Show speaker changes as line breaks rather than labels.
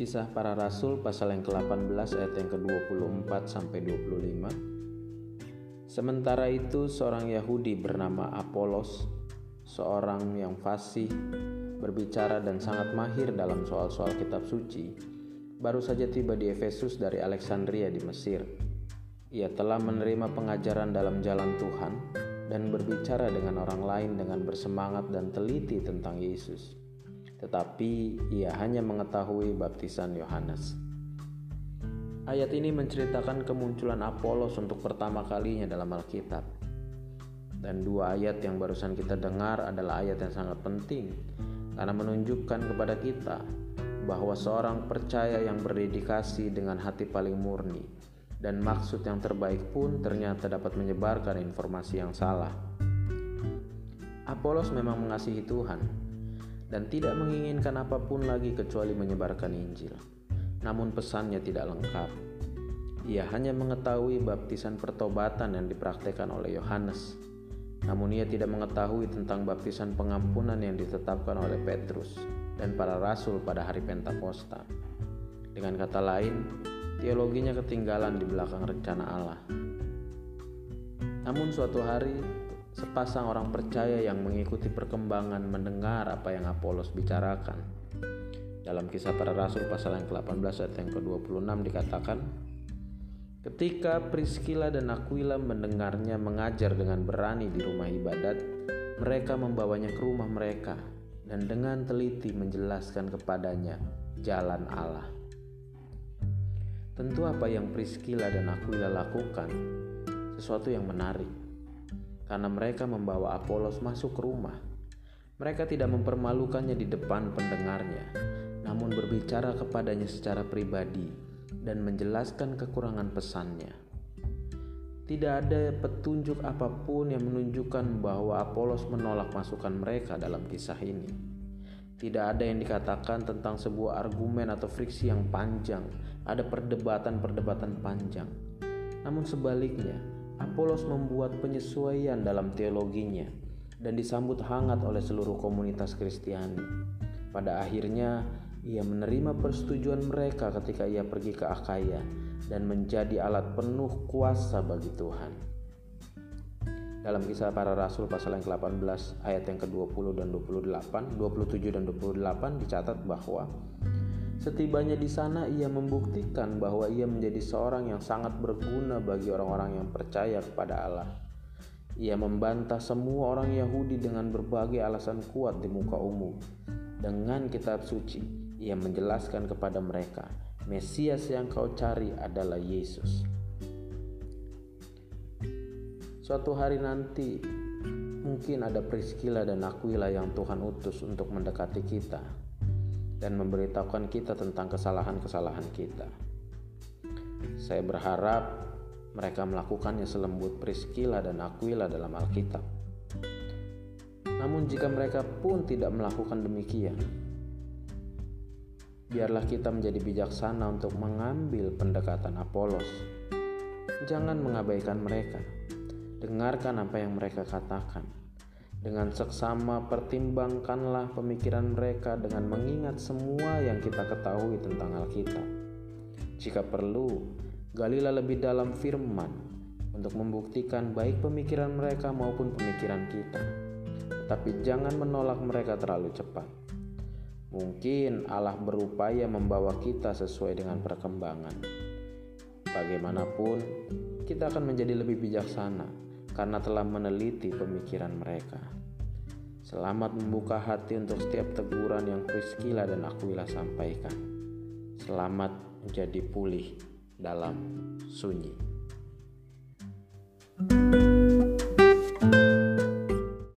Kisah Para Rasul pasal yang ke-18 ayat yang ke-24 sampai 25. Sementara itu seorang Yahudi bernama Apolos, seorang yang fasih, berbicara dan sangat mahir dalam soal-soal kitab suci, baru saja tiba di Efesus dari Alexandria di Mesir. Ia telah menerima pengajaran dalam jalan Tuhan dan berbicara dengan orang lain dengan bersemangat dan teliti tentang Yesus tetapi ia hanya mengetahui baptisan Yohanes. Ayat ini menceritakan kemunculan Apolos untuk pertama kalinya dalam Alkitab. Dan dua ayat yang barusan kita dengar adalah ayat yang sangat penting karena menunjukkan kepada kita bahwa seorang percaya yang berdedikasi dengan hati paling murni dan maksud yang terbaik pun ternyata dapat menyebarkan informasi yang salah. Apolos memang mengasihi Tuhan, dan tidak menginginkan apa pun lagi kecuali menyebarkan Injil. Namun pesannya tidak lengkap. Ia hanya mengetahui baptisan pertobatan yang dipraktekkan oleh Yohanes. Namun ia tidak mengetahui tentang baptisan pengampunan yang ditetapkan oleh Petrus dan para rasul pada hari Pentakosta. Dengan kata lain, teologinya ketinggalan di belakang rencana Allah. Namun suatu hari sepasang orang percaya yang mengikuti perkembangan mendengar apa yang Apolos bicarakan. Dalam kisah para rasul pasal yang ke-18 ayat yang ke-26 dikatakan, Ketika Priscilla dan Aquila mendengarnya mengajar dengan berani di rumah ibadat, mereka membawanya ke rumah mereka dan dengan teliti menjelaskan kepadanya jalan Allah. Tentu apa yang Priscilla dan Aquila lakukan sesuatu yang menarik karena mereka membawa Apolos masuk ke rumah. Mereka tidak mempermalukannya di depan pendengarnya, namun berbicara kepadanya secara pribadi dan menjelaskan kekurangan pesannya. Tidak ada petunjuk apa pun yang menunjukkan bahwa Apolos menolak masukan mereka dalam kisah ini. Tidak ada yang dikatakan tentang sebuah argumen atau friksi yang panjang, ada perdebatan-perdebatan panjang. Namun sebaliknya, Apolos membuat penyesuaian dalam teologinya dan disambut hangat oleh seluruh komunitas Kristiani. Pada akhirnya, ia menerima persetujuan mereka ketika ia pergi ke Akaya dan menjadi alat penuh kuasa bagi Tuhan. Dalam kisah para rasul pasal yang ke-18 ayat yang ke-20 dan 28, 27 dan 28 dicatat bahwa Setibanya di sana, ia membuktikan bahwa ia menjadi seorang yang sangat berguna bagi orang-orang yang percaya kepada Allah. Ia membantah semua orang Yahudi dengan berbagai alasan kuat di muka umum. Dengan kitab suci, ia menjelaskan kepada mereka, Mesias yang kau cari adalah Yesus. Suatu hari nanti, mungkin ada Priscilla dan Aquila yang Tuhan utus untuk mendekati kita dan memberitahukan kita tentang kesalahan-kesalahan kita. Saya berharap mereka melakukannya selembut Priscilla dan Aquila dalam Alkitab. Namun jika mereka pun tidak melakukan demikian, biarlah kita menjadi bijaksana untuk mengambil pendekatan Apolos. Jangan mengabaikan mereka. Dengarkan apa yang mereka katakan dengan seksama pertimbangkanlah pemikiran mereka dengan mengingat semua yang kita ketahui tentang Alkitab. Jika perlu, galilah lebih dalam firman untuk membuktikan baik pemikiran mereka maupun pemikiran kita. Tetapi jangan menolak mereka terlalu cepat. Mungkin Allah berupaya membawa kita sesuai dengan perkembangan. Bagaimanapun, kita akan menjadi lebih bijaksana karena telah meneliti pemikiran mereka. Selamat membuka hati untuk setiap teguran yang Priscilla dan Aquila sampaikan. Selamat menjadi pulih dalam sunyi. thank you